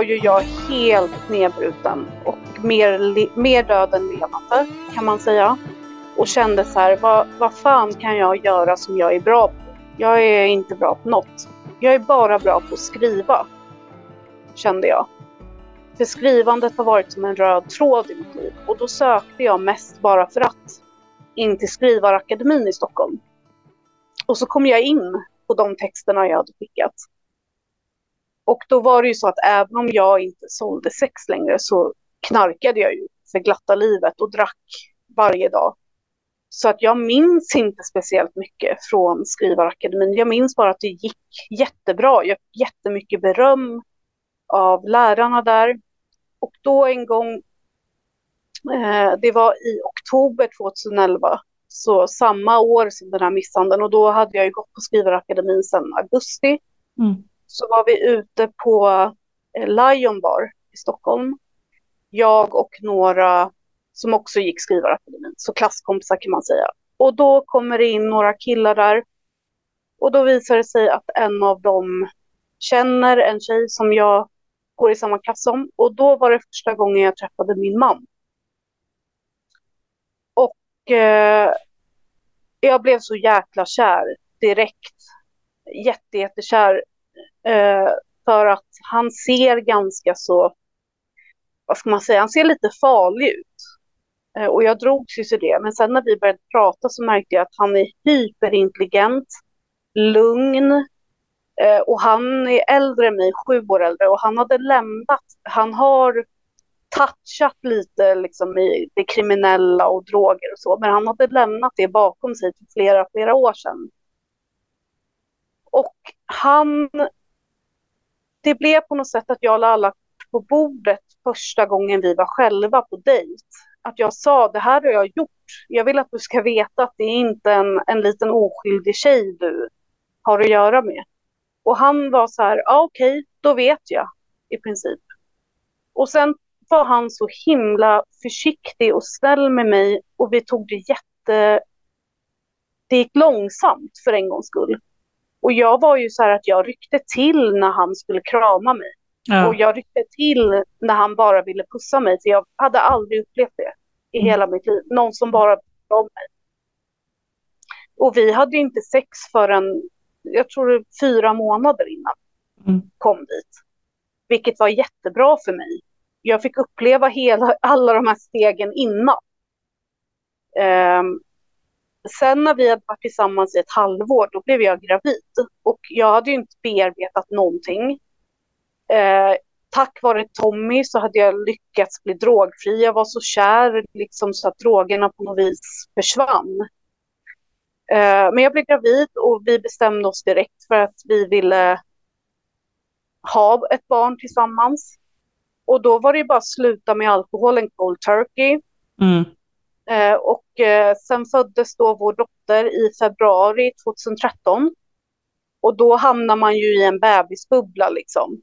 då var ju jag helt nedbruten och mer, mer död än levande kan man säga. Och kände så här, vad, vad fan kan jag göra som jag är bra på? Jag är inte bra på något. Jag är bara bra på att skriva, kände jag. För skrivandet har varit som en röd tråd i mitt liv och då sökte jag mest bara för att in till Skrivarakademin i Stockholm. Och så kom jag in på de texterna jag hade skickat. Och då var det ju så att även om jag inte sålde sex längre så knarkade jag ju för glatta livet och drack varje dag. Så att jag minns inte speciellt mycket från Skrivarakademin. Jag minns bara att det gick jättebra. Jag fick jättemycket beröm av lärarna där. Och då en gång, eh, det var i oktober 2011, så samma år som den här misshandeln och då hade jag ju gått på Skrivarakademin sedan augusti. Mm. Så var vi ute på eh, Lion Bar i Stockholm. Jag och några som också gick Skrivarakademin, så klasskompisar kan man säga. Och då kommer det in några killar där. Och då visar det sig att en av dem känner en tjej som jag går i samma klass som. Och då var det första gången jag träffade min man. Och eh, jag blev så jäkla kär direkt. Jätte, jättekär. Eh, för att han ser ganska så, vad ska man säga, han ser lite farlig ut. Eh, och jag drogs ju till det. Men sen när vi började prata så märkte jag att han är hyperintelligent, lugn. Eh, och han är äldre än mig, sju år äldre. Och han hade lämnat, han har touchat lite liksom i det kriminella och droger och så. Men han hade lämnat det bakom sig för flera, flera år sedan. Och han... Det blev på något sätt att jag la alla på bordet första gången vi var själva på dejt att jag sa det här har jag gjort. Jag vill att du ska veta att det är inte en, en liten oskyldig tjej du har att göra med. Och han var så här, ah, okej, okay, då vet jag i princip. Och sen var han så himla försiktig och snäll med mig och vi tog det jätte... Det gick långsamt för en gångs skull. Och jag var ju så här att jag ryckte till när han skulle krama mig. Ja. Och jag ryckte till när han bara ville pussa mig, för jag hade aldrig upplevt det i mm. hela mitt liv. Någon som bara om mig. Och vi hade inte sex förrän, jag tror fyra månader innan mm. kom dit. Vilket var jättebra för mig. Jag fick uppleva hela, alla de här stegen innan. Um, sen när vi hade varit tillsammans i ett halvår, då blev jag gravid. Och jag hade ju inte bearbetat någonting. Eh, tack vare Tommy så hade jag lyckats bli drogfri. Jag var så kär liksom, så att drogerna på något vis försvann. Eh, men jag blev gravid och vi bestämde oss direkt för att vi ville ha ett barn tillsammans. Och då var det bara att sluta med alkoholen cold turkey. Mm. Eh, och eh, sen föddes då vår dotter i februari 2013. Och då hamnar man ju i en bebisbubbla liksom.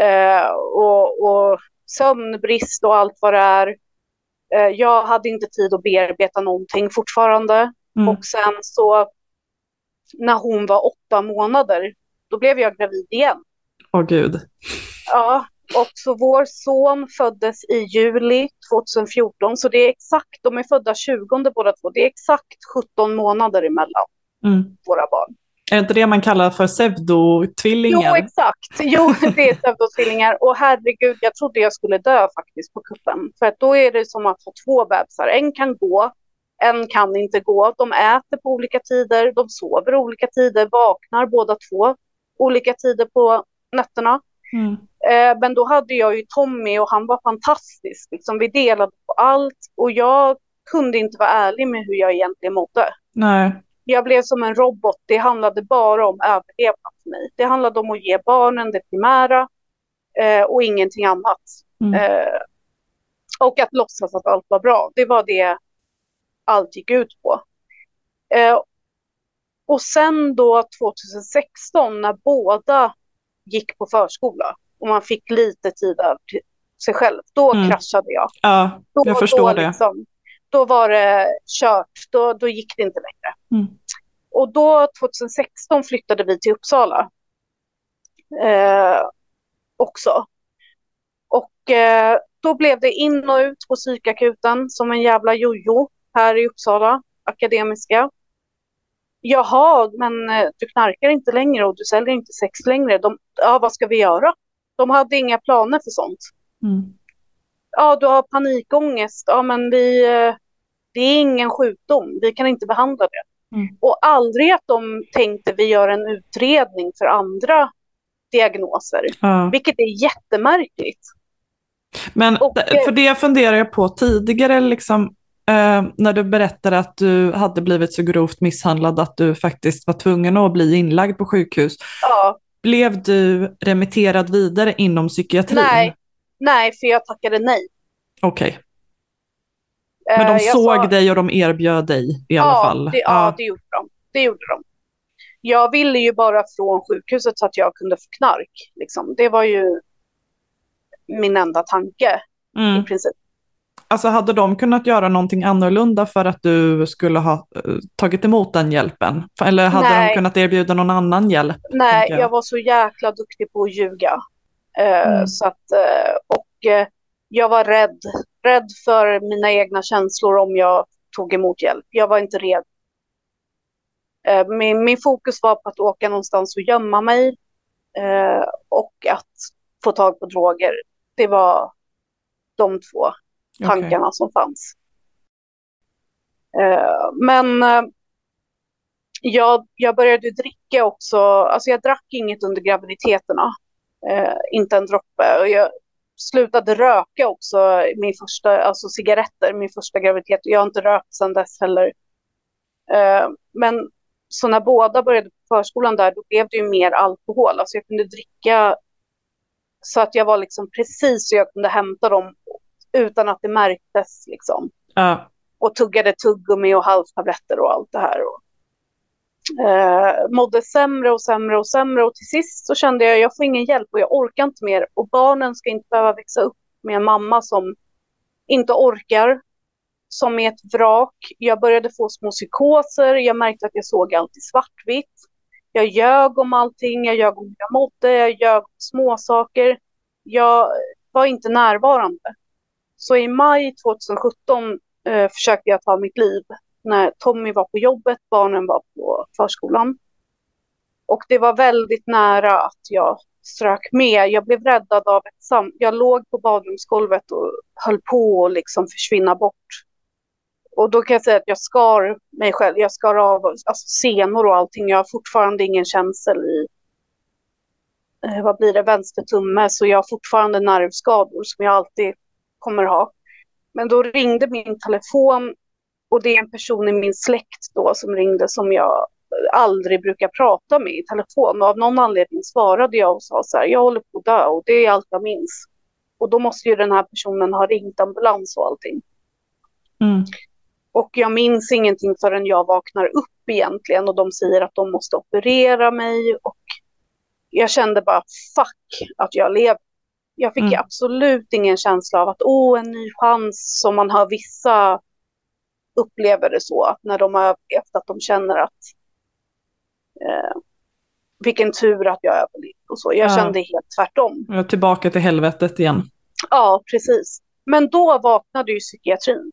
Eh, och, och sömnbrist och allt vad det är. Jag hade inte tid att bearbeta någonting fortfarande. Mm. Och sen så när hon var åtta månader, då blev jag gravid igen. Åh gud. Ja, och så vår son föddes i juli 2014, så det är exakt, de är födda 20 båda två, det är exakt 17 månader emellan mm. våra barn. Är det inte det man kallar för pseudotvillingar? Jo, exakt. Jo, det är pseudotvillingar. Och herregud, jag trodde jag skulle dö faktiskt på kuppen. För att då är det som att få två bebisar. En kan gå, en kan inte gå. De äter på olika tider, de sover olika tider, vaknar båda två olika tider på nätterna. Mm. Eh, men då hade jag ju Tommy och han var fantastisk. Liksom, vi delade på allt och jag kunde inte vara ärlig med hur jag egentligen mådde. Nej jag blev som en robot. Det handlade bara om överlevnad för mig. Det handlade om att ge barnen det primära eh, och ingenting annat. Mm. Eh, och att låtsas att allt var bra. Det var det allt gick ut på. Eh, och sen då 2016 när båda gick på förskola och man fick lite tid till sig själv, då mm. kraschade jag. Ja, jag då, förstår då liksom, det då var det kört. Då, då gick det inte längre. Mm. Och då 2016 flyttade vi till Uppsala. Eh, också. Och eh, då blev det in och ut på psykakuten som en jävla jojo här i Uppsala, Akademiska. Jaha, men eh, du knarkar inte längre och du säljer inte sex längre. De, ja, vad ska vi göra? De hade inga planer för sånt. Mm. Ja, du har panikångest. Ja, men vi, eh, det är ingen sjukdom. Vi kan inte behandla det. Mm. Och aldrig att de tänkte vi gör en utredning för andra diagnoser, ja. vilket är jättemärkligt. Men och, för det funderar jag på tidigare, liksom, eh, när du berättade att du hade blivit så grovt misshandlad att du faktiskt var tvungen att bli inlagd på sjukhus. Ja. Blev du remitterad vidare inom psykiatrin? Nej, nej för jag tackade nej. Okej. Okay. Men de eh, såg sa... dig och de erbjöd dig i ja, alla fall? Det, ja, ja, det gjorde de. Det gjorde de. Jag ville ju bara från sjukhuset så att jag kunde få knark. Liksom. Det var ju min enda tanke mm. i princip. Alltså hade de kunnat göra någonting annorlunda för att du skulle ha uh, tagit emot den hjälpen? Eller hade Nej. de kunnat erbjuda någon annan hjälp? Nej, jag. jag. var så jäkla duktig på att ljuga. Uh, mm. så att, uh, och jag var rädd, rädd för mina egna känslor om jag tog emot hjälp. Jag var inte redo. Min, min fokus var på att åka någonstans och gömma mig och att få tag på droger. Det var de två tankarna okay. som fanns. Eh, men eh, jag, jag började dricka också, alltså jag drack inget under graviditeterna, eh, inte en droppe. Och jag slutade röka också, min första, alltså cigaretter, min första graviditet. Jag har inte rökt sedan dess heller. men så när båda började på förskolan där, då blev det ju mer alkohol. Alltså jag kunde dricka så att jag var liksom precis så jag kunde hämta dem utan att det märktes liksom. Ja. Och tuggade tuggummi och halstabletter och allt det här. Och, eh, mådde sämre och sämre och sämre och till sist så kände jag att jag får ingen hjälp och jag orkar inte mer. Och barnen ska inte behöva växa upp med en mamma som inte orkar, som är ett vrak. Jag började få små psykoser, jag märkte att jag såg allt i svartvitt. Jag ljög om allting, jag ljög om hur jag mådde, jag ljög om småsaker. Jag var inte närvarande. Så i maj 2017 eh, försökte jag ta mitt liv när Tommy var på jobbet, barnen var på förskolan. Och det var väldigt nära att jag strök med. Jag blev räddad av ett sam... Jag låg på badrumsgolvet och höll på att liksom försvinna bort. Och då kan jag säga att jag skar mig själv. Jag skar av alltså, senor och allting. Jag har fortfarande ingen känsel i eh, vad blir det, vänster tumme. Så jag har fortfarande nervskador som jag alltid kommer ha. Men då ringde min telefon och det är en person i min släkt då som ringde som jag aldrig brukar prata med i telefon. Och av någon anledning svarade jag och sa så här, jag håller på att dö och det är allt jag minns. Och då måste ju den här personen ha ringt ambulans och allting. Mm. Och jag minns ingenting förrän jag vaknar upp egentligen och de säger att de måste operera mig. Och jag kände bara fuck att jag lever. Jag fick mm. absolut ingen känsla av att åh, en ny chans som man har vissa upplever det så när de har överlevt att de känner att eh, vilken tur att jag överlevt och så. Jag ja. kände helt tvärtom. Jag tillbaka till helvetet igen. Ja, precis. Men då vaknade ju psykiatrin.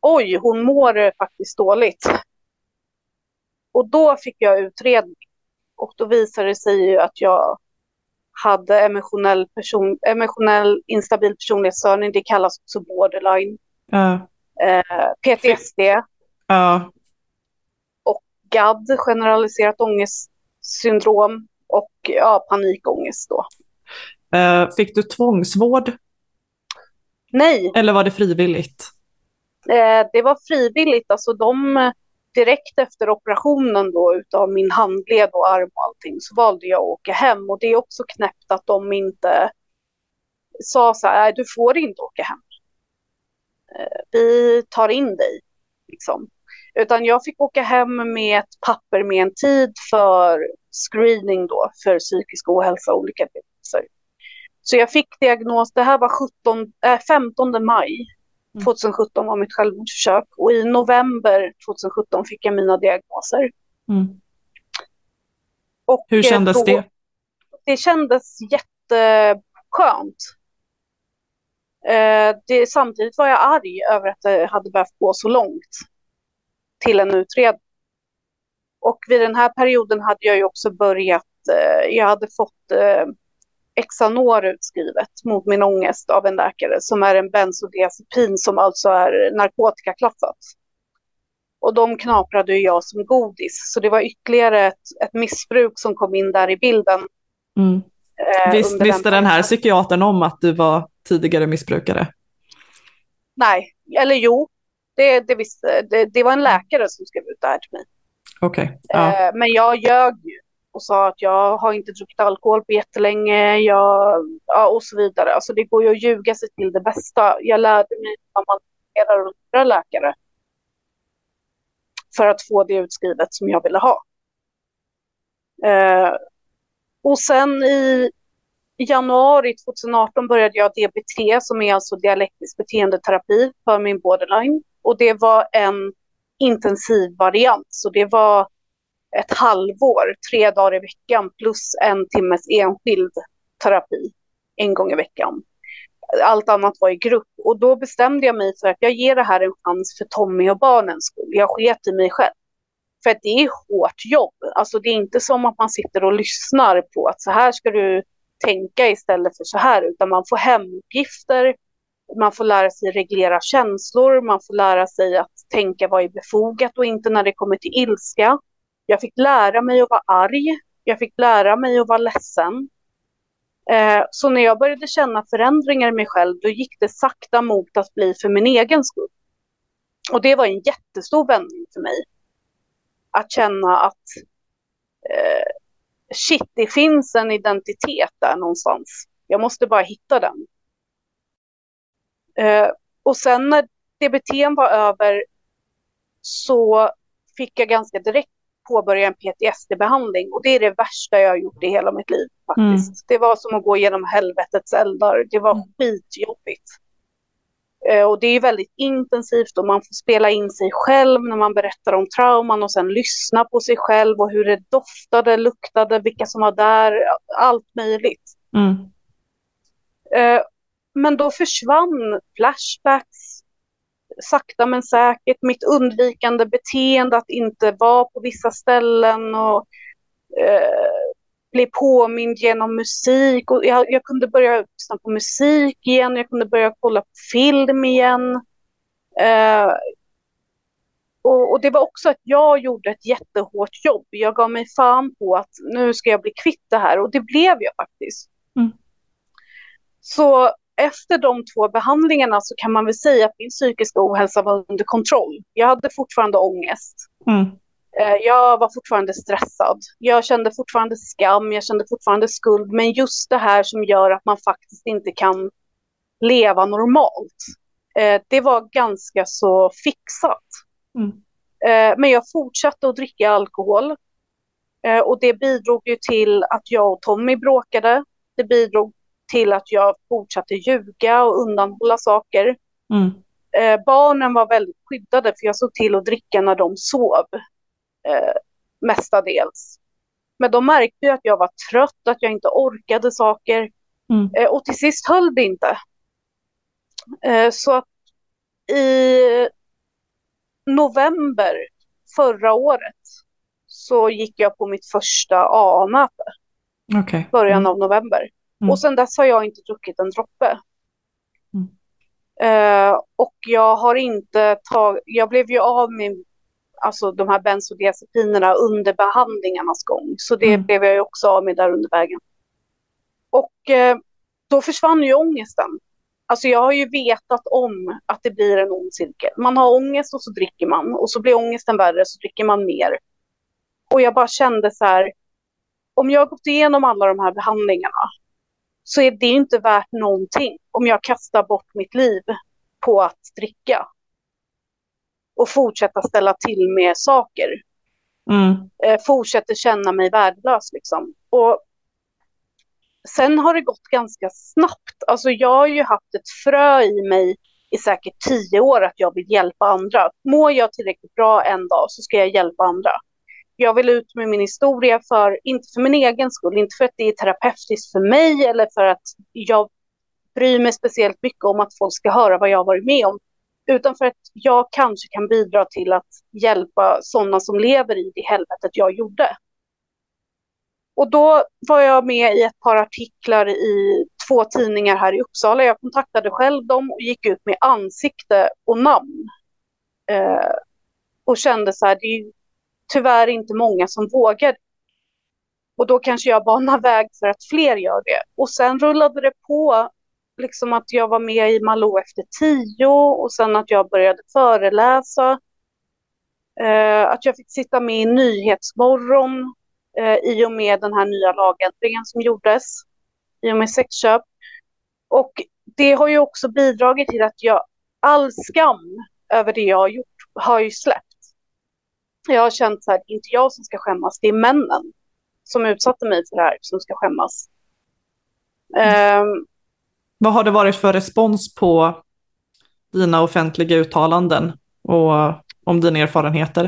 Oj, hon mår faktiskt dåligt. Och då fick jag utredning. Och då visade det sig ju att jag hade emotionell, person, emotionell instabil personlighetsstörning. Det kallas också borderline. Uh. Eh, PTSD. Uh. Och GAD, generaliserat ångestsyndrom. Och ja, panikångest då. Uh, fick du tvångsvård? Nej. Eller var det frivilligt? Eh, det var frivilligt. Alltså de direkt efter operationen då utav min handled och arm och allting så valde jag att åka hem och det är också knäppt att de inte sa så här, du får inte åka hem. Eh, vi tar in dig, liksom. Utan jag fick åka hem med ett papper med en tid för screening då för psykisk ohälsa och olika diagnoser. Så jag fick diagnos, det här var 17, äh, 15 maj 2017 var mitt självmordsförsök och i november 2017 fick jag mina diagnoser. Mm. Och Hur kändes då, det? Det kändes jätteskönt. Eh, det, samtidigt var jag arg över att det hade behövt gå så långt till en utredning. Och vid den här perioden hade jag ju också börjat, eh, jag hade fått eh, Exanor utskrivet mot min ångest av en läkare som är en bensodiazepin som alltså är narkotikaklassat. Och de knaprade ju jag som godis, så det var ytterligare ett, ett missbruk som kom in där i bilden. Mm. Eh, Visst, visste den här psykiatern om att du var tidigare missbrukare? Nej, eller jo, det, det, visste, det, det var en läkare som skrev ut det här till mig. Okay. Ja. Eh, men jag ljög ju och sa att jag har inte druckit alkohol på jättelänge jag, ja, och så vidare. Alltså det går ju att ljuga sig till det bästa. Jag lärde mig vad man hanterar andra läkare för att få det utskrivet som jag ville ha. Eh, och sen i januari 2018 började jag DBT som är alltså dialektisk beteendeterapi för min borderline. Och det var en intensiv variant, så det var ett halvår, tre dagar i veckan plus en timmes enskild terapi en gång i veckan. Allt annat var i grupp och då bestämde jag mig för att jag ger det här en chans för Tommy och barnens skull. Jag sket i mig själv. För att det är hårt jobb. Alltså det är inte som att man sitter och lyssnar på att så här ska du tänka istället för så här, utan man får hemuppgifter, man får lära sig reglera känslor, man får lära sig att tänka vad är befogat och inte när det kommer till ilska. Jag fick lära mig att vara arg, jag fick lära mig att vara ledsen. Eh, så när jag började känna förändringar i mig själv, då gick det sakta mot att bli för min egen skull. Och det var en jättestor vändning för mig. Att känna att eh, shit, det finns en identitet där någonstans. Jag måste bara hitta den. Eh, och sen när DBT var över så fick jag ganska direkt påbörja en PTSD-behandling och det är det värsta jag har gjort i hela mitt liv faktiskt. Mm. Det var som att gå igenom helvetets eldar. Det var mm. skitjobbigt. Eh, och det är väldigt intensivt och man får spela in sig själv när man berättar om trauman och sen lyssna på sig själv och hur det doftade, luktade, vilka som var där, allt möjligt. Mm. Eh, men då försvann flashbacks, sakta men säkert, mitt undvikande beteende att inte vara på vissa ställen och eh, bli påmind genom musik. Och jag, jag, kunde börja lyssna på musik igen, jag kunde börja kolla på film igen. Eh, och, och, det var också att jag gjorde ett jättehårt jobb. Jag gav mig fan på att nu ska jag bli kvitt det här och det blev jag faktiskt. Mm. Så efter de två behandlingarna så kan man väl säga att min psykiska ohälsa var under kontroll. Jag hade fortfarande ångest. Mm. Eh, jag var fortfarande stressad. Jag kände fortfarande skam, jag kände fortfarande skuld. Men just det här som gör att man faktiskt inte kan leva normalt. Eh, det var ganska så fixat. Mm. Eh, men jag fortsatte att dricka alkohol. Och det bidrog ju till att jag och Tommy bråkade. Det bidrog till att jag fortsatte ljuga och undanhålla saker. Mm. barnen var väldigt skyddade för jag såg till att dricka när de sov eh, mestadels. Men de märkte ju att jag var trött, att jag inte orkade saker. Mm. Eh, och till sist höll det inte. Eh, så att i november förra året så gick jag på mitt första AA-möte. Okay. Början mm. av november. Mm. Och sen dess har jag inte druckit en droppe. Mm. Uh, och jag har inte tagit, jag blev ju av med alltså de här bensodiazepinerna under behandlingarnas gång. Så det mm. blev jag också av med där under vägen. Och eh, då försvann ju ångesten. Alltså jag har ju vetat om att det blir en ond cirkel. Man har ångest och så dricker man och så blir ångesten värre så dricker man mer. Och jag bara kände så här, om jag har gått igenom alla de här behandlingarna så är det inte värt någonting om jag kastar bort mitt liv på att dricka och fortsätta ställa till med saker. Mm. Eh, fortsätter känna mig värdelös liksom. Och sen har det gått ganska snabbt. Alltså jag har ju haft ett frö i mig i säkert tio år att jag vill hjälpa andra. Mår jag tillräckligt bra en dag så ska jag hjälpa andra jag vill ut med min historia, för, inte för min egen skull, inte för att det är terapeutiskt för mig eller för att jag bryr mig speciellt mycket om att folk ska höra vad jag har varit med om, utan för att jag kanske kan bidra till att hjälpa sådana som lever i det helvetet jag gjorde. Och då var jag med i ett par artiklar i två tidningar här i Uppsala. Jag kontaktade själv dem och gick ut med ansikte och namn. Eh, och kände så här, det är tyvärr inte många som vågar. Och då kanske jag banar väg för att fler gör det. Och sen rullade det på, liksom att jag var med i Malou efter tio och sen att jag började föreläsa. Eh, att jag fick sitta med i Nyhetsmorgon eh, i och med den här nya lagändringen som gjordes i och med sexköp. Och det har ju också bidragit till att jag, all skam över det jag har gjort har ju släppt. Jag har känt så här, det är inte jag som ska skämmas, det är männen som utsatte mig för det här som ska skämmas. Mm. Um, Vad har det varit för respons på dina offentliga uttalanden och om dina erfarenheter?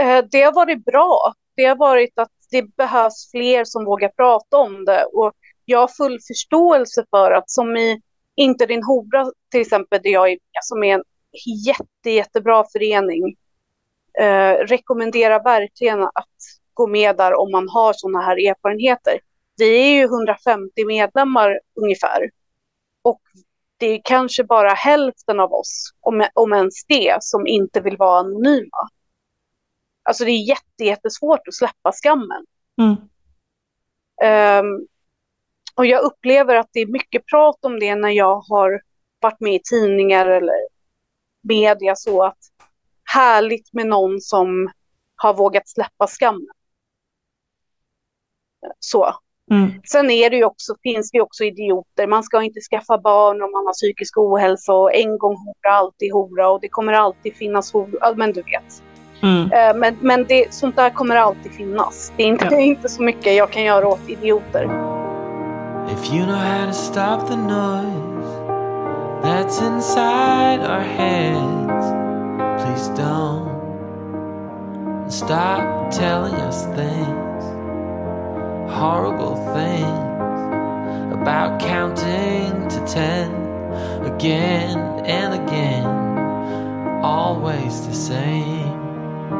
Uh, det har varit bra. Det har varit att det behövs fler som vågar prata om det. Och jag har full förståelse för att som i Inte din hora till exempel, där jag är som är en jätte, jättebra förening. Eh, rekommenderar verkligen att gå med där om man har sådana här erfarenheter. Vi är ju 150 medlemmar ungefär. Och det är kanske bara hälften av oss, om, om ens det, som inte vill vara anonyma. Alltså det är jätte, jättesvårt att släppa skammen. Mm. Um, och jag upplever att det är mycket prat om det när jag har varit med i tidningar eller media så att härligt med någon som har vågat släppa skammen. Så. Mm. Sen är det ju också, finns det ju också idioter. Man ska inte skaffa barn om man har psykisk ohälsa och en gång hora, alltid hora och det kommer alltid finnas hora. Men du vet. Mm. Eh, men men det, sånt där kommer alltid finnas. Det är inte, ja. inte så mycket jag kan göra åt idioter. If you know how to stop the noise that's inside our heads Please don't stop telling us things Horrible things About counting to ten Again and again Always the same.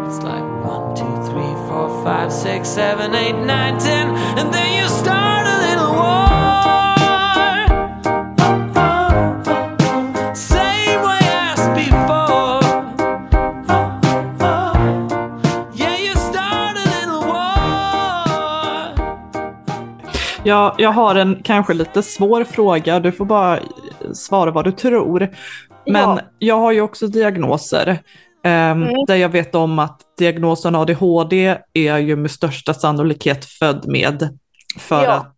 It's like one, two, three, four, five, six, seven, eight, nine, ten, and then you start a little Ja, jag har en kanske lite svår fråga. Du får bara svara vad du tror. Men ja. jag har ju också diagnoser. Um, mm. Där jag vet om att diagnosen ADHD är ju med största sannolikhet född med. För ja. att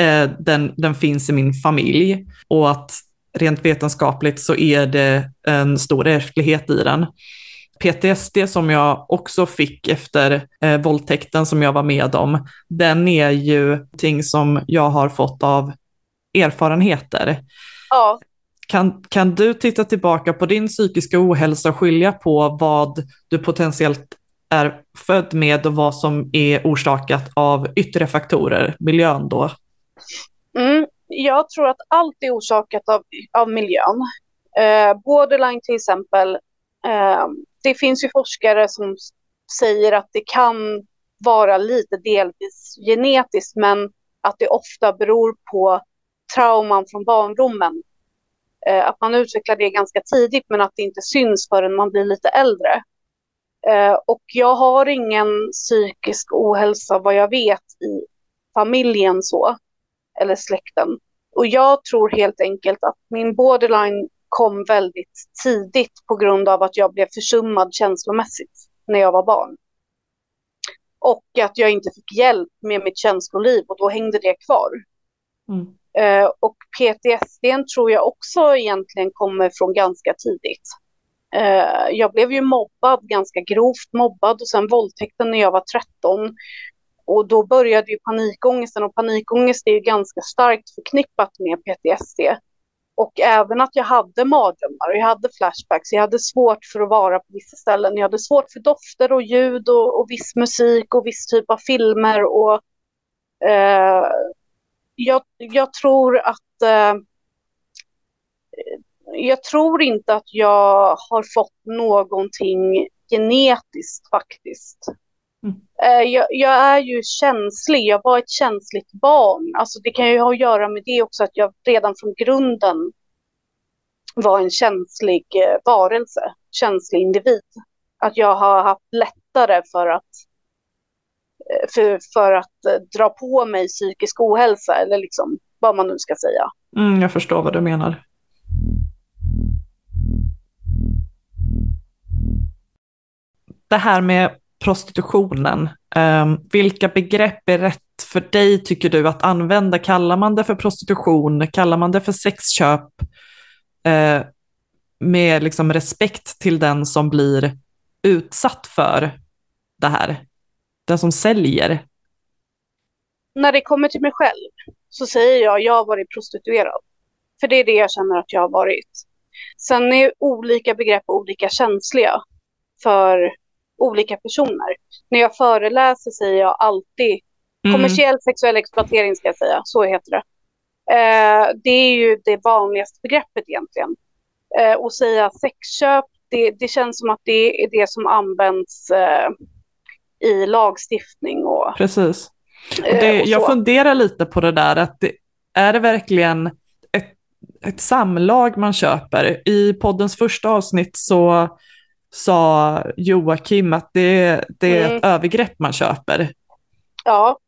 uh, den, den finns i min familj. Och att rent vetenskapligt så är det en stor ärftlighet i den. PTSD som jag också fick efter eh, våldtäkten som jag var med om, den är ju ting som jag har fått av erfarenheter. Ja. Kan, kan du titta tillbaka på din psykiska ohälsa och skilja på vad du potentiellt är född med och vad som är orsakat av yttre faktorer, miljön då? Mm, jag tror att allt är orsakat av, av miljön. Eh, borderline till exempel, eh, det finns ju forskare som säger att det kan vara lite delvis genetiskt men att det ofta beror på trauman från barndomen Eh, att man utvecklar det ganska tidigt men att det inte syns förrän man blir lite äldre. Eh, och jag har ingen psykisk ohälsa vad jag vet i familjen så, eller släkten. Och jag tror helt enkelt att min borderline kom väldigt tidigt på grund av att jag blev försummad känslomässigt när jag var barn. Och att jag inte fick hjälp med mitt känsloliv och då hängde det kvar. Mm. Eh, och PTSD tror jag också egentligen kommer från ganska tidigt. Eh, jag blev ju mobbad, ganska grovt mobbad och sen våldtäkten när jag var 13. Och då började ju panikångesten och panikångest är ju ganska starkt förknippat med PTSD. Och även att jag hade mardrömmar, jag hade flashbacks, jag hade svårt för att vara på vissa ställen. Jag hade svårt för dofter och ljud och, och viss musik och viss typ av filmer. Och, eh, jag, jag tror att eh, jag tror inte att jag har fått någonting genetiskt faktiskt. Mm. Eh, jag, jag, är ju känslig, jag var ett känsligt barn. Alltså det kan ju ha att göra med det också att jag redan från grunden var en känslig eh, varelse, känslig individ. Att jag har haft lättare för att, eh, för, för att dra på mig psykisk ohälsa eller liksom vad man nu ska säga. Mm, jag förstår vad du menar. Det här med prostitutionen. Um, vilka begrepp är rätt för dig tycker du att använda? Kallar man det för prostitution? Kallar man det för sexköp? Uh, med liksom respekt till den som blir utsatt för det här? Den som säljer? När det kommer till mig själv så säger jag jag har varit prostituerad. För det är det jag känner att jag har varit. Sen är olika begrepp olika känsliga för olika personer. När jag föreläser säger jag alltid mm. kommersiell sexuell exploatering ska jag säga, så heter det. Eh, det är ju det vanligaste begreppet egentligen. Eh, och säga sexköp, det, det känns som att det är det som används eh, i lagstiftning. Och, Precis. Och det, eh, och jag funderar lite på det där, att det, är det verkligen ett, ett samlag man köper? I poddens första avsnitt så sa Joakim att det, det är mm. ett övergrepp man köper. Ja.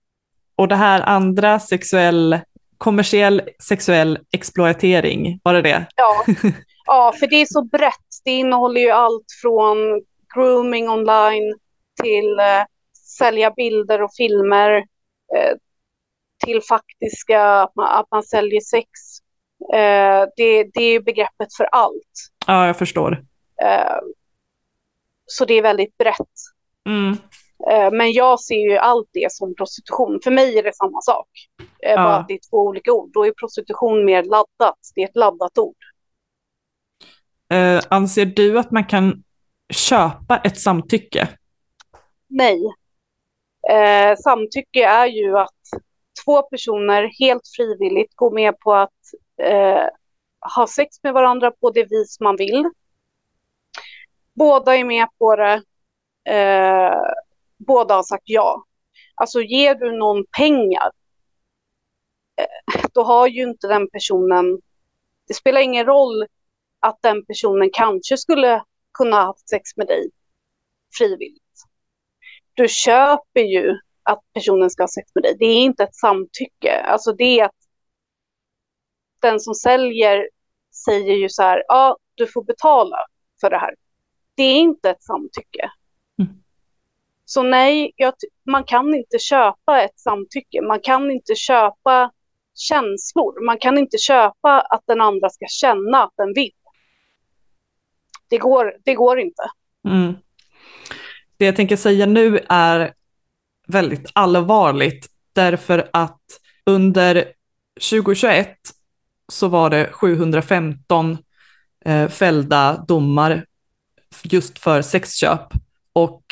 Och det här andra, sexuell, kommersiell sexuell exploatering, var det det? Ja. ja, för det är så brett. Det innehåller ju allt från grooming online till eh, sälja bilder och filmer eh, till faktiska, att man, att man säljer sex. Eh, det, det är begreppet för allt. Ja, jag förstår. Så det är väldigt brett. Mm. Eh, men jag ser ju allt det som prostitution. För mig är det samma sak. Eh, ja. Bara att det är två olika ord. Då är prostitution mer laddat. Det är ett laddat ord. Eh, anser du att man kan köpa ett samtycke? Nej. Eh, samtycke är ju att två personer helt frivilligt går med på att eh, ha sex med varandra på det vis man vill båda är med på det. Eh, båda har sagt ja. Alltså ger du någon pengar, eh, då har ju inte den personen, det spelar ingen roll att den personen kanske skulle kunna ha haft sex med dig frivilligt. Du köper ju att personen ska ha sex med dig. Det är inte ett samtycke. Alltså det är att den som säljer säger ju så här, ja, du får betala för det här det är inte ett samtycke. Mm. Så nej, jag, man kan inte köpa ett samtycke. Man kan inte köpa känslor. Man kan inte köpa att den andra ska känna att den vill. Det går, det går inte. Mm. Det jag tänker säga nu är väldigt allvarligt därför att under 2021 så var det 715 eh, fällda domar just för sexköp. Och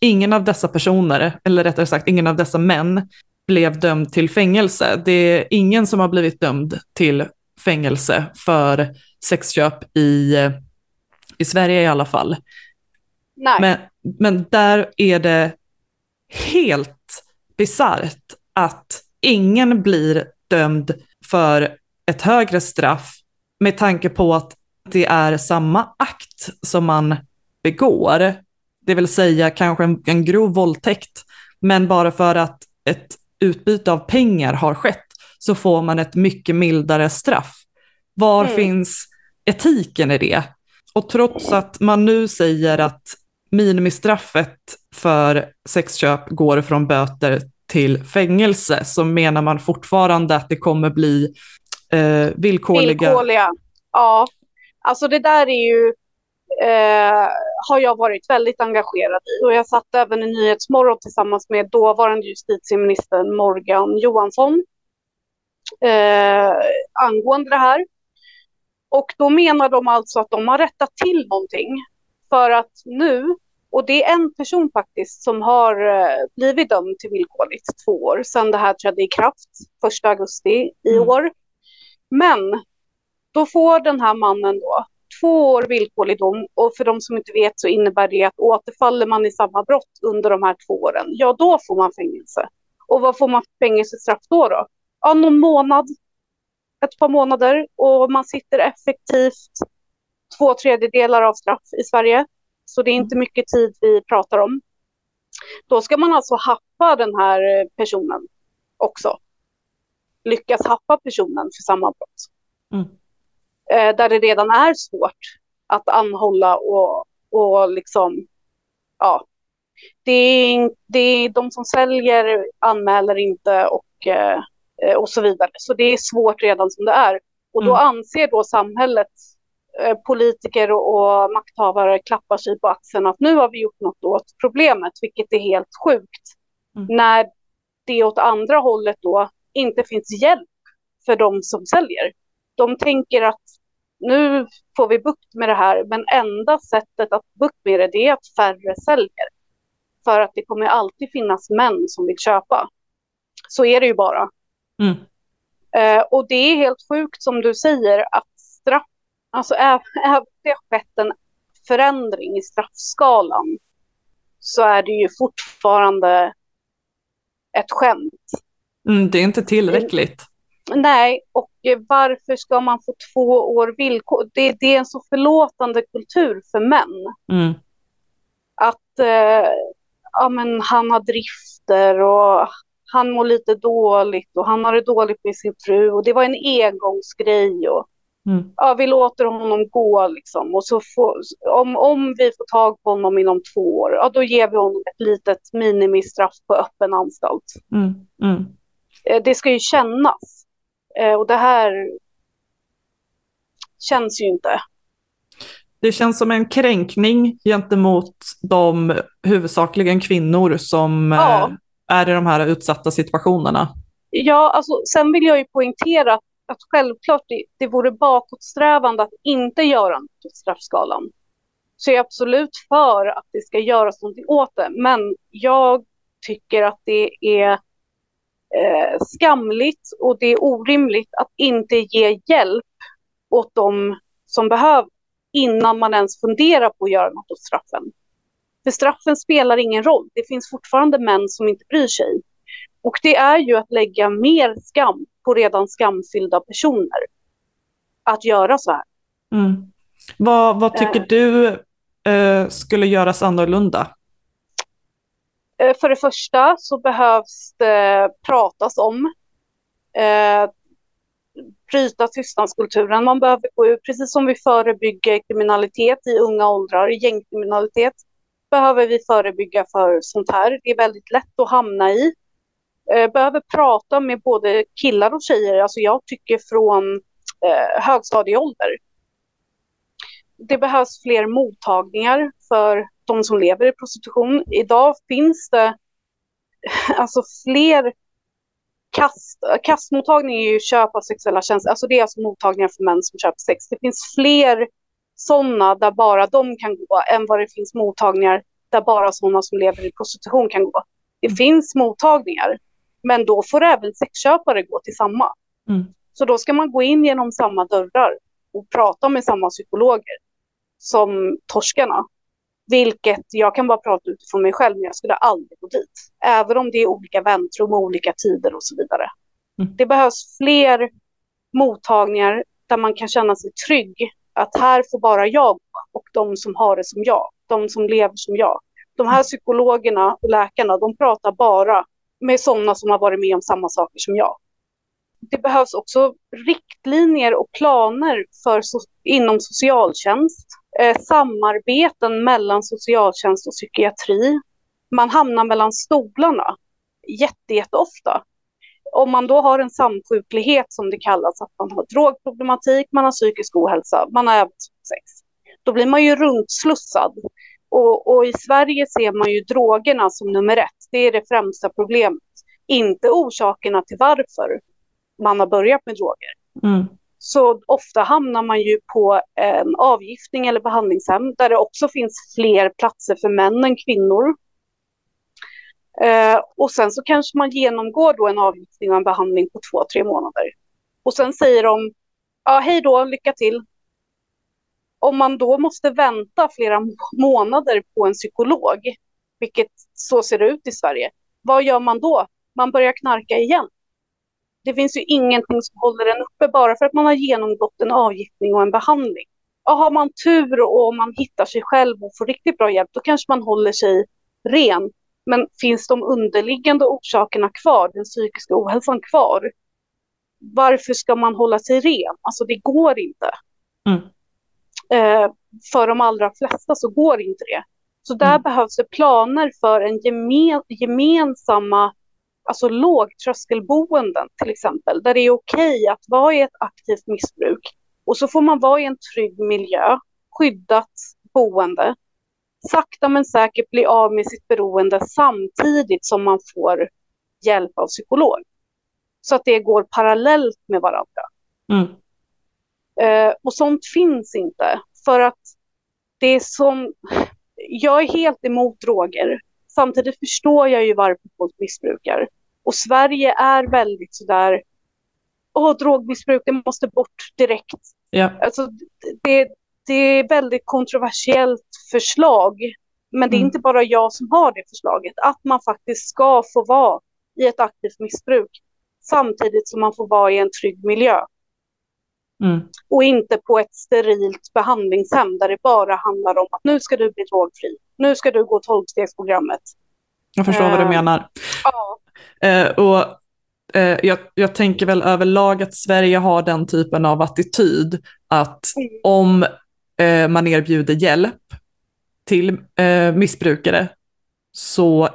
ingen av dessa personer, eller rättare sagt ingen av dessa män, blev dömd till fängelse. Det är ingen som har blivit dömd till fängelse för sexköp i, i Sverige i alla fall. Nej. Men, men där är det helt bisarrt att ingen blir dömd för ett högre straff med tanke på att det är samma akt som man begår, det vill säga kanske en, en grov våldtäkt, men bara för att ett utbyte av pengar har skett så får man ett mycket mildare straff. Var mm. finns etiken i det? Och trots att man nu säger att minimistraffet för sexköp går från böter till fängelse så menar man fortfarande att det kommer bli eh, villkorliga... Villkorliga, ja. Alltså det där är ju, eh, har jag varit väldigt engagerad i och jag satt även i Nyhetsmorgon tillsammans med dåvarande justitieministern Morgan Johansson eh, angående det här. Och då menar de alltså att de har rättat till någonting. För att nu, och det är en person faktiskt som har eh, blivit dömd till villkorligt två år sedan det här trädde i kraft 1 augusti i mm. år. Men då får den här mannen då två år villkorlig dom och för de som inte vet så innebär det att återfaller man i samma brott under de här två åren, ja då får man fängelse. Och vad får man för fängelsestraff då? då? Ja, någon månad, ett par månader och man sitter effektivt två tredjedelar av straff i Sverige. Så det är inte mycket tid vi pratar om. Då ska man alltså happa den här eh, personen också. Lyckas happa personen för samma brott. Mm. Eh, där det redan är svårt att anhålla och, och liksom, ja. Det är, det är de som säljer anmäler inte och, eh, och så vidare. Så det är svårt redan som det är. Och då mm. anser då samhället, eh, politiker och, och makthavare klappar sig på axeln att nu har vi gjort något åt problemet, vilket är helt sjukt. Mm. När det åt andra hållet då inte finns hjälp för de som säljer. De tänker att nu får vi bukt med det här, men enda sättet att bukt med det, det är att färre säljer. För att det kommer alltid finnas män som vill köpa. Så är det ju bara. Mm. Eh, och det är helt sjukt som du säger att straff, alltså även om det har skett en förändring i straffskalan så är det ju fortfarande ett skämt. Mm, det är inte tillräckligt. Nej, och varför ska man få två år villkor? Det, det är en så förlåtande kultur för män. Mm. Att eh, ja, men han har drifter och han mår lite dåligt och han har det dåligt med sin fru och det var en engångsgrej. Och, mm. ja, vi låter honom gå liksom. Och så får, om, om vi får tag på honom inom två år, ja, då ger vi honom ett litet minimistraff på öppen anstalt. Mm. Mm. Eh, det ska ju kännas. Eh, och det här känns ju inte. Det känns som en kränkning gentemot de huvudsakligen kvinnor som ja. Eh, är i de här utsatta situationerna. Ja, alltså, sen vill jag ju poängtera att, att självklart det, det vore bakåtsträvande att inte göra något åt straffskalan. Så jag är absolut för att det ska göras någonting åt det. Men jag tycker att det är eh, skamligt och det är orimligt att inte ge hjälp åt de som behöver innan man ens funderar på att göra något åt straffen. För straffen spelar ingen roll. Det finns fortfarande män som inte bryr sig. Och det är ju att lägga mer skam på redan skamfyllda personer. Att göra så här. Mm. Vad, vad tycker eh. du eh, skulle göras annorlunda? Eh, för det första så behövs det pratas om. Eh, bryta tystnadskulturen. Man behöver gå ut, precis som vi förebygger kriminalitet i unga åldrar, gängkriminalitet, behöver vi förebygga för sånt här. Det är väldigt lätt att hamna i. Eh, behöver prata med både killar och tjejer, alltså jag tycker från eh, högstadieålder. Det behövs fler mottagningar för de som lever i prostitution. Idag finns det alltså fler kast, kastmottagning är ju köp av sexuella tjänster, alltså det är alltså mottagningar för män som köper sex. Det finns fler sådana där bara de kan gå än vad det finns mottagningar där bara sådana som lever i prostitution kan gå. Det finns mottagningar, men då får även sexköpare gå till samma. Mm. Så då ska man gå in genom samma dörrar och prata med samma psykologer som torskarna. Vilket jag kan bara prata utifrån mig själv, men jag skulle aldrig gå dit. Även om det är olika väntrum och olika tider och så vidare. Mm. Det behövs fler mottagningar där man kan känna sig trygg. Att här får bara jag och de som har det som jag, de som lever som jag. De här psykologerna och läkarna, de pratar bara med sådana som har varit med om samma saker som jag. Det behövs också riktlinjer och planer för so inom socialtjänst Eh, samarbeten mellan socialtjänst och psykiatri. Man hamnar mellan stolarna jätte, jätteofta. Om man då har en samsjuklighet som det kallas, att man har drogproblematik, man har psykisk ohälsa, man har även sex, då blir man ju runtslussad. Och, och, i Sverige ser man ju drogerna som nummer ett. Det är det främsta problemet. Inte orsakerna till varför man har börjat med droger. Mm så ofta hamnar man ju på en avgiftning eller behandlingshem där det också finns fler platser för män än kvinnor. Eh, och sen så kanske man genomgår då en avgiftning och en behandling på två, tre månader. Och sen säger de, ja hej då, lycka till. Om man då måste vänta flera månader på en psykolog, vilket så ser det ut i Sverige, vad gör man då? Man börjar knarka igen. Det finns ju ingenting som håller en uppe bara för att man har genomgått en avgiftning och en behandling. Och har man tur och man hittar sig själv och får riktigt bra hjälp, då kanske man håller sig ren. Men finns de underliggande orsakerna kvar, den psykiska ohälsan kvar, varför ska man hålla sig ren? Alltså det går inte. Mm. Eh, för de allra flesta så går inte det. Så där mm. behövs det planer för en gemen, gemensamma, alltså lågtröskelboenden till exempel, där det är okej okay att vara i ett aktivt missbruk. Och så får man vara i en trygg miljö, skyddat boende, sakta men säkert bli av med sitt beroende samtidigt som man får hjälp av psykolog. Så att det går parallellt med varandra. Mm. Eh, och sånt finns inte. För att det är som... Jag är helt emot droger. Samtidigt förstår jag ju varför folk missbrukar. Och Sverige är väldigt sådär... Åh, drogmissbruk, det måste bort direkt. Ja. Alltså, det, det är väldigt kontroversiellt förslag. Men det är mm. inte bara jag som har det förslaget. Att man faktiskt ska få vara i ett aktivt missbruk samtidigt som man får vara i en trygg miljö. Mm. Och inte på ett sterilt behandlingshem där det bara handlar om att nu ska du bli drogfri. Nu ska du gå tolvstegsprogrammet. Jag förstår uh, vad du eh, menar. Ja. Uh, och uh, jag, jag, tänker väl överlag att Sverige har den typen av attityd att mm. om man erbjuder hjälp till missbrukare så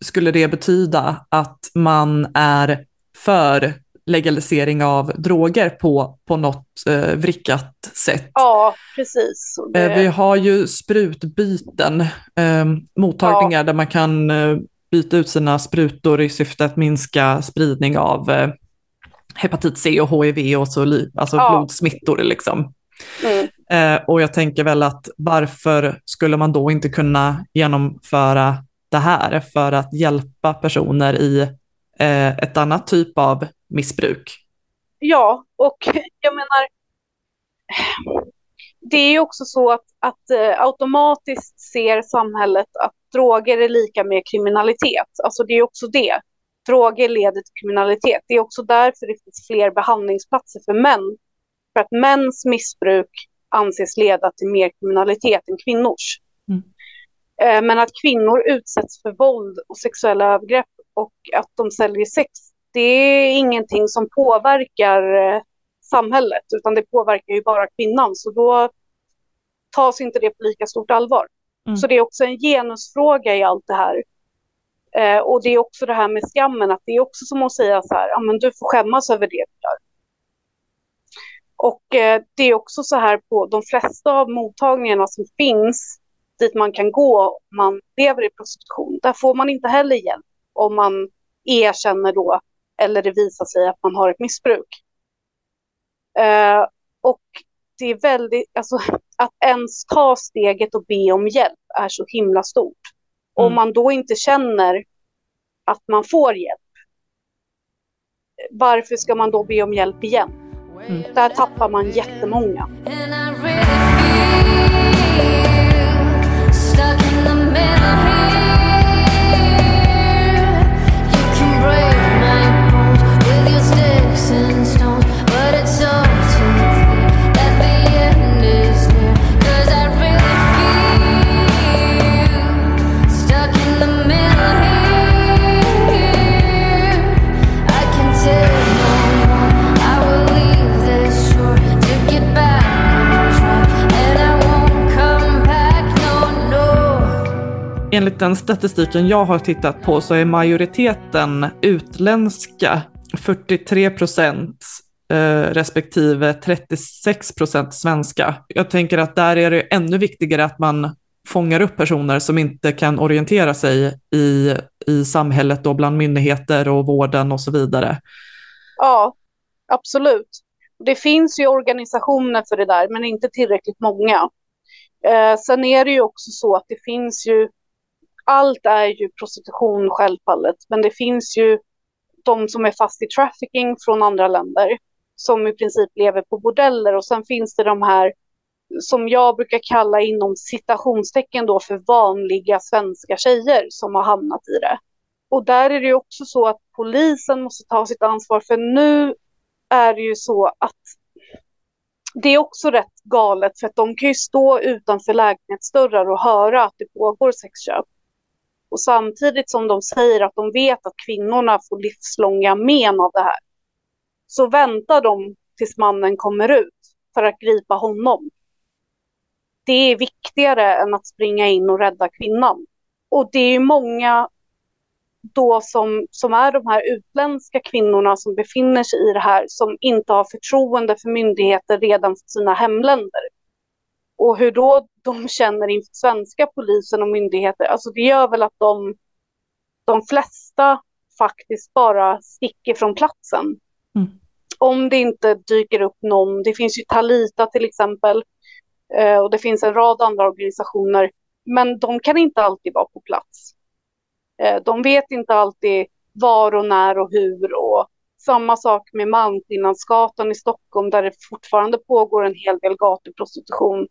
skulle det betyda att man är för legalisering av droger på, på något eh, vrickat sätt. Ja, precis. Det... Eh, vi har ju sprutbyten, eh, mottagningar ja. där man kan eh, byta ut sina sprutor i syfte att minska spridning av eh, hepatit C och HIV och så, alltså ja. blodsmittor liksom. Mm. Eh, och jag tänker väl att varför skulle man då inte kunna genomföra det här för att hjälpa personer i ett annat typ av missbruk. Ja, och jag menar, det är ju också så att, att automatiskt ser samhället att droger är lika med kriminalitet. Alltså det är också det. Droger leder till kriminalitet. Det är också därför det finns fler behandlingsplatser för män. För att mäns missbruk anses leda till mer kriminalitet än kvinnors. Mm. Uh, men att kvinnor utsätts för våld och sexuella övergrepp och att de säljer sex det är ingenting som påverkar eh, samhället, utan det påverkar ju bara kvinnan. Så då tas inte det på lika stort allvar. Mm. Så det är också en genusfråga i allt det här. Eh, och det är också det här med skammen, att det är också som att säga så här, ja men du får skämmas över det du gör. Och eh, det är också så här på de flesta av mottagningarna som finns, dit man kan gå om man lever i prostitution, där får man inte heller hjälp om man erkänner då eller det visar sig att man har ett missbruk. Eh, och det är väldigt, alltså att ens ta steget och be om hjälp är så himla stort. Mm. Om man då inte känner att man får hjälp, varför ska man då be om hjälp igen? Mm. Där tappar man jättemånga. Enligt den statistiken jag har tittat på så är majoriteten utländska, 43 procent eh, respektive 36 procent svenska. Jag tänker att där är det ännu viktigare att man fångar upp personer som inte kan orientera sig i, i samhället och bland myndigheter och vården och så vidare. Ja, absolut. Det finns ju organisationer för det där, men inte tillräckligt många. Eh, sen är det ju också så att det finns ju, allt är ju prostitution självfallet, men det finns ju de som är fast i trafficking från andra länder som i princip lever på bordeller och sen finns det de här som jag brukar kalla inom citationstecken då för vanliga svenska tjejer som har hamnat i det. Och där är det ju också så att polisen måste ta sitt ansvar för nu är det ju så att det är också rätt galet för att de kan ju stå utanför lägenhetsdörrar och höra att det pågår sexköp. Och samtidigt som de säger att de vet att kvinnorna får livslånga men av det här så väntar de tills mannen kommer ut för att gripa honom. Det är viktigare än att springa in och rädda kvinnan. Och det är många då som, som är de här utländska kvinnorna som befinner sig i det här som inte har förtroende för myndigheter redan för sina hemländer. Och hur då de känner inför svenska polisen och myndigheter, alltså det gör väl att de, de flesta faktiskt bara sticker från platsen. Mm. Om det inte dyker upp någon, det finns ju Talita till exempel, eh, och det finns en rad andra organisationer, men de kan inte alltid vara på plats. Eh, de vet inte alltid var och när och hur. Och samma sak med Malmskillnadsgatan i Stockholm där det fortfarande pågår en hel del gatuprostitution.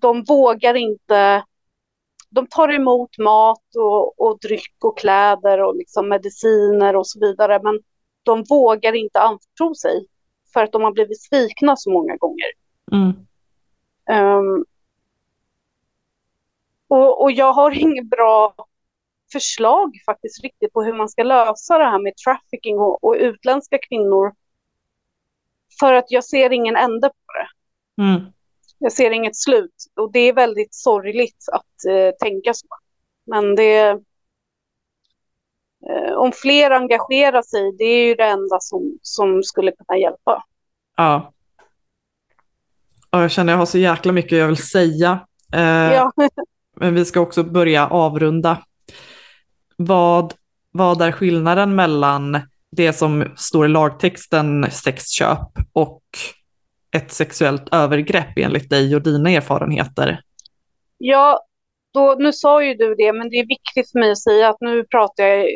De vågar inte de tar emot mat och, och dryck och kläder och liksom mediciner och så vidare. Men de vågar inte anförtro sig för att de har blivit svikna så många gånger. Mm. Um, och, och, jag har inget bra förslag faktiskt riktigt på hur man ska lösa det här med trafficking och, och utländska kvinnor. För att jag ser ingen ände på det. Mm. Jag ser inget slut och det är väldigt sorgligt att eh, tänka så. Men det... Eh, om fler engagerar sig, det är ju det enda som, som skulle kunna hjälpa. Ja. ja. Jag känner jag har så jäkla mycket jag vill säga. Eh, ja. men vi ska också börja avrunda vad, vad är skillnaden mellan det som står i lagtexten sexköp och ett sexuellt övergrepp enligt dig och dina erfarenheter? Ja, då, nu sa ju du det, men det är viktigt för mig att säga att nu pratar jag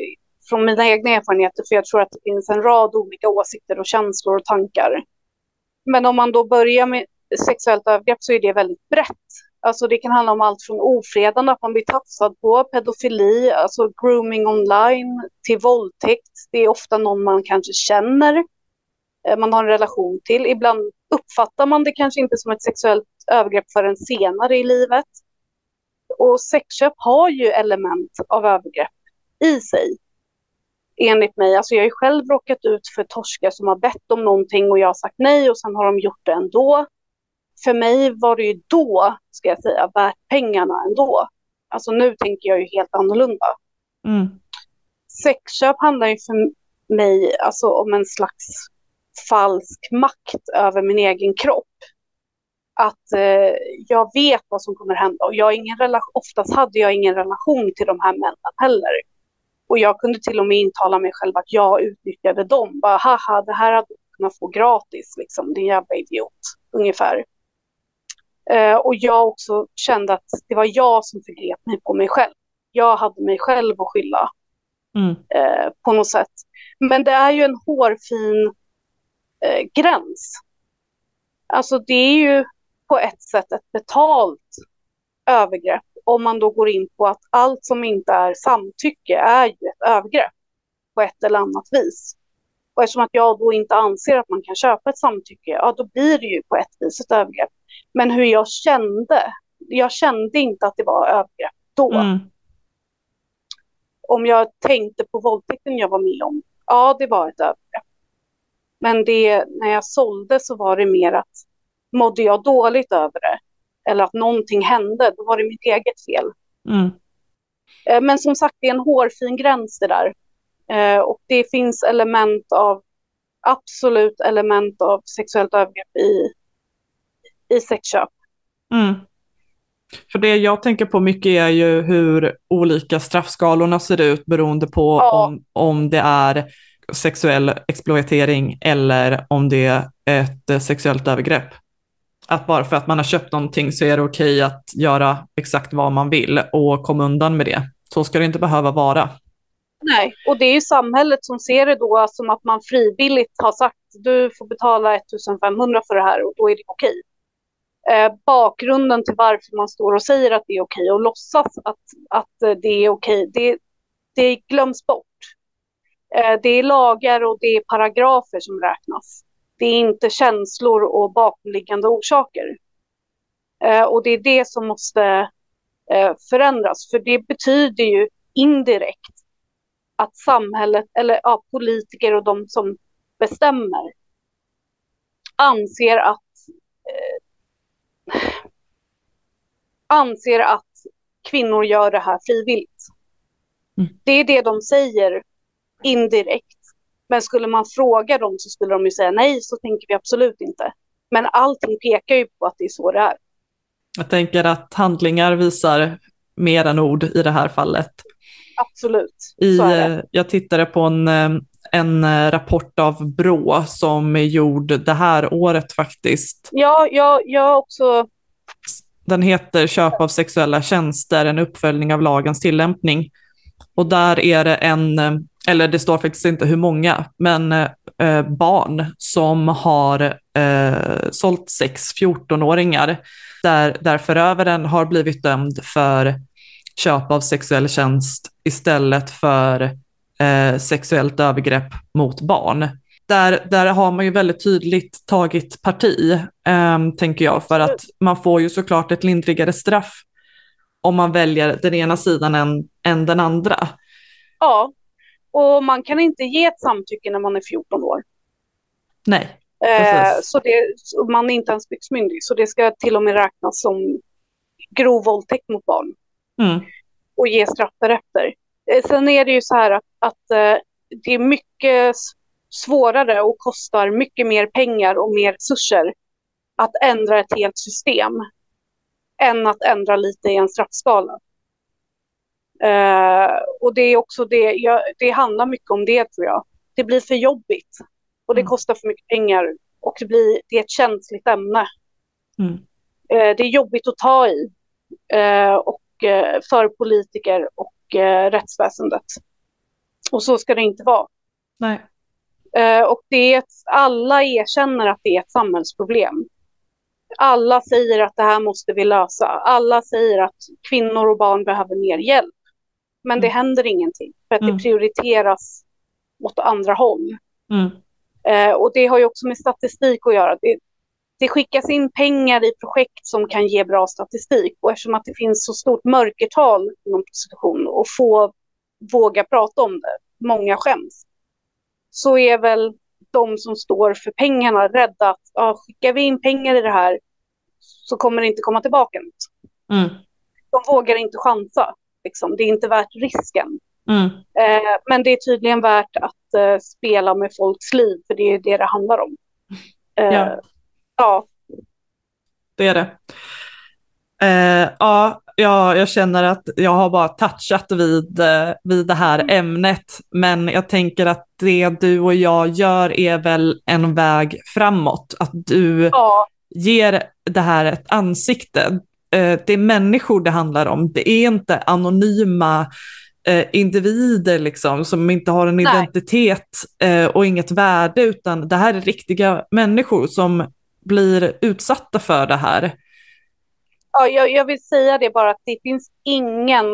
från mina egna erfarenheter, för jag tror att det finns en rad olika åsikter och känslor och tankar. Men om man då börjar med sexuellt övergrepp så är det väldigt brett. Alltså det kan handla om allt från ofredande, att man blir tafsad på, pedofili, alltså grooming online, till våldtäkt. Det är ofta någon man kanske känner, eh, man har en relation till. Ibland uppfattar man det kanske inte som ett sexuellt övergrepp förrän senare i livet. Och sexköp har ju element av övergrepp i sig. Enligt mig. Alltså jag har ju själv råkat ut för torskar som har bett om någonting och jag har sagt nej och sen har de gjort det ändå för mig var det ju då, ska jag säga, värt pengarna ändå. Alltså nu tänker jag ju helt annorlunda. Mm. Sexköp handlar ju för mig alltså, om en slags falsk makt över min egen kropp. Att eh, jag vet vad som kommer hända och jag ingen relation, oftast hade jag ingen relation till de här männen heller. Och jag kunde till och med intala mig själv att jag utnyttjade dem. Bara haha, det här hade du kunnat få gratis, liksom, din jävla idiot, ungefär. Eh, och jag också kände att det var jag som förgrep mig på mig själv. Jag hade mig själv att skylla mm. eh, på något sätt. Men det är ju en hårfin eh, gräns. Alltså det är ju på ett sätt ett betalt övergrepp om man då går in på att allt som inte är samtycke är ju ett övergrepp på ett eller annat vis. Och eftersom att jag då inte anser att man kan köpa ett samtycke, ja då blir det ju på ett vis ett övergrepp. Men hur jag kände, jag kände inte att det var övergrepp då. Mm. Om jag tänkte på våldtäkten jag var med om, ja det var ett övergrepp. Men det, när jag sålde så var det mer att mådde jag dåligt över det eller att någonting hände, då var det mitt eget fel. Mm. Eh, men som sagt, det är en hårfin gräns det där. Eh, och det finns element av, absolut element av sexuellt övergrepp i, i sexköp. Mm. För det jag tänker på mycket är ju hur olika straffskalorna ser ut beroende på ja. om, om det är sexuell exploatering eller om det ett eh, sexuellt övergrepp. Att bara för att man har köpt någonting så är det okej att göra exakt vad man vill och komma undan med det. Så ska det inte behöva vara. Nej, och det är ju samhället som ser det då som att man frivilligt har sagt du får betala 1500 för det här och då är det okej. Eh, bakgrunden till varför man står och säger att det är okej och låtsas att, att eh, det är okej, det, det glöms bort. Eh, det är lagar och det är paragrafer som räknas. Det är inte känslor och bakomliggande orsaker. Och det är det som måste förändras, för det betyder ju indirekt att samhället, eller ja, politiker och de som bestämmer anser att eh, anser att kvinnor gör det här frivilligt. Mm. Det är det de säger indirekt. Men skulle man fråga dem så skulle de ju säga nej, så tänker vi absolut inte. Men allting pekar ju på att det är så det är. Jag tänker att handlingar visar mer än ord i det här fallet. Absolut. I, jag tittade på en, en rapport av Brå som är gjord det här året faktiskt. Ja, jag, jag också. Den heter Köp av sexuella tjänster, en uppföljning av lagens tillämpning. Och där är det en, eh, eller det står faktiskt inte hur många, men eh, eh barn som har eh, sålt sex 14-åringar där, där förövaren har blivit dömd för köp av sexuell tjänst istället för eh, sexuellt övergrepp mot barn. Där, där har man ju väldigt tydligt tagit parti, eh, tänker jag, för att man får ju såklart ett lindrigare straff om man väljer den ena sidan än, än den andra. Ja, och man kan inte ge ett samtycke när man är 14 år. Nej. Eh, så det, man är inte ens byxmyndig, så det ska till och med räknas som grov våldtäkt mot barn. Mm. Och ge straff därefter. Eh, sen är det ju så här att, att eh, det är mycket svårare och kostar mycket mer pengar och mer resurser att ändra ett helt system än att ändra lite i en straffskala. Uh, och det är också det, jag, det handlar mycket om det tror jag. Det blir för jobbigt och det mm. kostar för mycket pengar och det, blir, det är ett känsligt ämne. Mm. Uh, det är jobbigt att ta i uh, och, för politiker och rättsväsendet. Och så ska det inte vara. Nej. Och det är ett, alla erkänner att det är ett samhällsproblem alla säger att det här måste vi lösa. Alla säger att kvinnor och barn behöver mer hjälp. Men det mm. händer ingenting för att mm. det prioriteras åt andra håll. Mm. Eh, och det har ju också med statistik att göra. Det, det skickas in pengar i projekt som kan ge bra statistik och eftersom att det finns så stort mörkertal inom prostitution och få vågar prata om det, många skäms, så är väl de som står för pengarna rädda att ja, skickar vi in pengar i det här så kommer det inte komma tillbaka något. Mm. De vågar inte chansa. Liksom. Det är inte värt risken. Mm. Eh, men det är tydligen värt att eh, spela med folks liv, för det är det det handlar om. Eh, ja. ja. Det är det. Eh, ja, ja, jag känner att jag har bara touchat vid, eh, vid det här mm. ämnet, men jag tänker att det du och jag gör är väl en väg framåt. Att du ja. ger det här ett ansikte. Eh, det är människor det handlar om, det är inte anonyma eh, individer liksom, som inte har en Nej. identitet och inget värde, utan det här är riktiga människor som blir utsatta för det här. Ja, jag, jag vill säga det bara att det finns ingen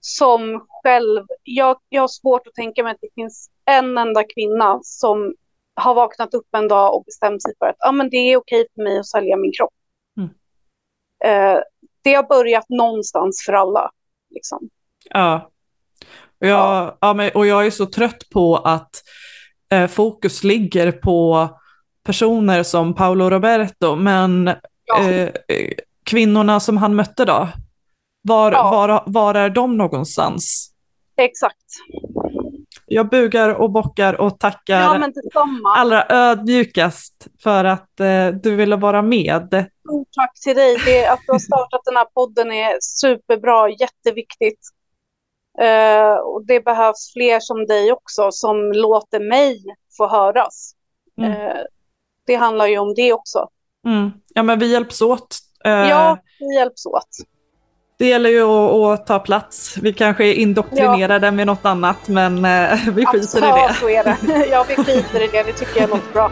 som själv... Jag, jag har svårt att tänka mig att det finns en enda kvinna som har vaknat upp en dag och bestämt sig för att ah, men det är okej för mig att sälja min kropp. Mm. Eh, det har börjat någonstans för alla. Liksom. Ja. Jag, ja. ja men, och jag är så trött på att eh, fokus ligger på personer som Paolo Roberto, men ja. eh, kvinnorna som han mötte då, var, ja. var, var är de någonstans? Exakt. Jag bugar och bockar och tackar ja, allra ödmjukast för att eh, du ville vara med. Stort tack till dig. Det, att du har startat den här podden är superbra, jätteviktigt. Uh, och det behövs fler som dig också som låter mig få höras. Mm. Eh, det handlar ju om det också. Mm. Ja, men vi hjälps åt. Eh, Ja, vi hjälps åt. Det gäller ju att, att ta plats. Vi kanske är indoktrinerade med något annat, men eh, vi skiter i Ja, det. så är det. Ja, vi skiter i det. Det tycker jag låter bra.